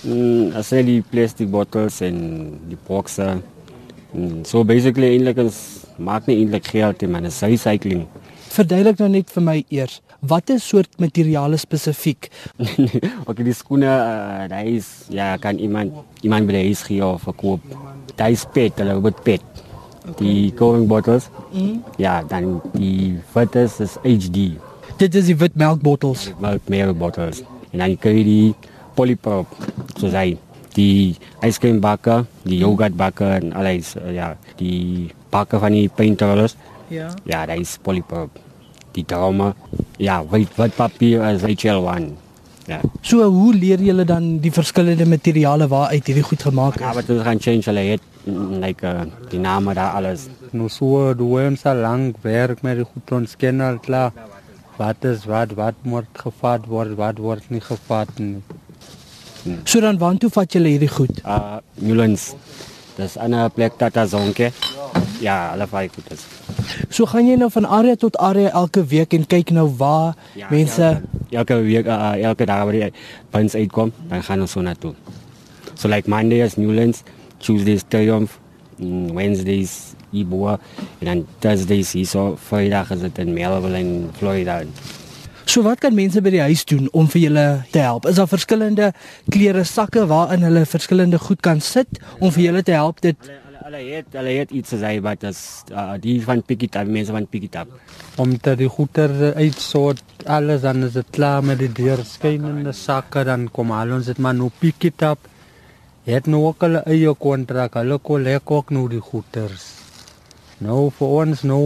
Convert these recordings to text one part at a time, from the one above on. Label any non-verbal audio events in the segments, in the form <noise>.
Mm, I sell die plastic bottles en die boxer. Mm, so basically eintlik is maak nie eintlik geld nie, man, is recycling. Verduidelik nou net vir my eers, watter soort materiale spesifiek? <laughs> okay, die skoene, uh, daar is ja, kan iemand iemand by die huis gee of verkoop. Daar is pet, hulle word pet. Die cooling bottles. Mm. Ja, dan die fotos is HD. Dit is die wit melkbottels. Melk meer bottles. En dan kry jy die polyprop, soos hy die ijscream bakken, die yoghurt bakken en alles. Uh, ja, die bakken van die paintrollers. Ja. Ja, dat is polyprop. Die drama. Ja, wit, wit papier is HL1. Ja. So hoe leer julle dan die verskillende materiale waaruit hierdie goed gemaak is? Ja, wat ons gaan change hulle het mm, like uh, die name daar alles. Nou so doen ons al lank werk met die goed ons ken al klaar. Wat is wat wat moet gevat word, wat word nie gevat nie. So dan waartoe vat julle hierdie goed? Uh Newlands. Dis 'n ander plek Tata Zonke. Ja, hulle vat goed is. So gaan jy nou van area tot area elke week en kyk nou waar ja, mense elke, elke week uh, elke dag waar die buns uitkom, dan gaan ons so na toe. So like Monday is Newlands, Tuesdays Triumph, mm, Wednesdays Iboa en dan Thursdays hier so Vrydag is dit in Melville in Florida. So wat kan mense by die huis doen om vir julle te help? Is daar verskillende klere sakke waarin hulle verskillende goed kan sit om vir julle te help dit Hulle het hulle het iets gesê wat as uh, die van pick it up mense van pick it up. Om te die goeder uitsort alles dan is dit klaar met die deur skynende sakke dan kom al ons dit maar nou pick it up. Het nou ook hulle eie kontrak, hulle kollek ook nou die goeders. Nou vir ons nou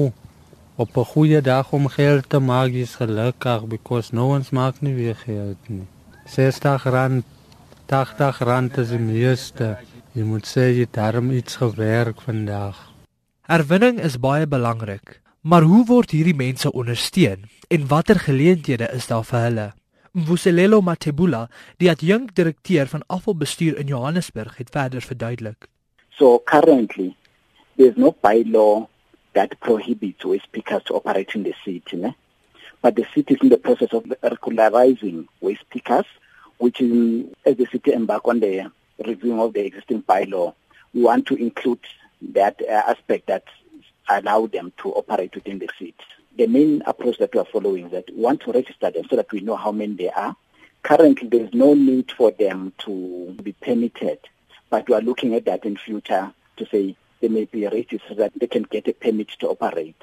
op 'n goeie dag om geld te maak is gelukkig because no one's maak nie weer geld nie. 60 rand, 80 rand is die meeste. Jy moet sê jy daarom iets gewerk vandag. Herwinning is baie belangrik, maar hoe word hierdie mense ondersteun en watter geleenthede is daar vir hulle? Mvuselelo Matebula, die adjunkdirekteur van afvalbestuur in Johannesburg, het verder verduidelik. So currently there's no bylaw that prohibits waste pickers to operate in the city, ne? but the city is in the process of regularizing waste pickers, which is as the city embark on the reviewing of the existing bylaw, we want to include that uh, aspect that allow them to operate within the city. The main approach that we are following is that we want to register them so that we know how many there are. Currently, there is no need for them to be permitted, but we are looking at that in future to say they may be registered so that they can get a permit to operate.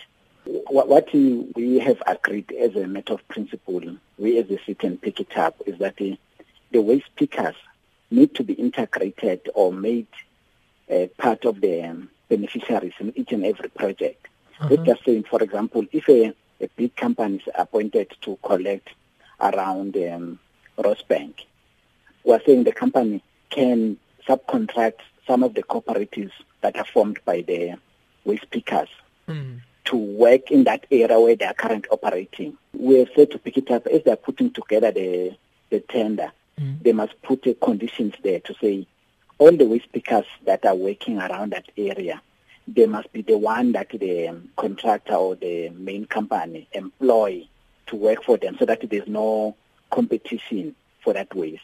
What we have agreed as a matter of principle, we as a city and pick it up, is that the, the waste pickers need to be integrated or made uh, part of the um, beneficiaries in each and every project. Uh-huh. Let's just say, for example, if a, a big company is appointed to collect around um, Rosebank, we're saying the company can subcontract some of the cooperatives that are formed by the waste pickers mm. to work in that area where they are currently operating. We have said to pick it up as they're putting together the, the tender mm. they must put uh, conditions there to say all the waste pickers that are working around that area, they must be the one that the um, contractor or the main company employ to work for them so that there's no competition for that waste.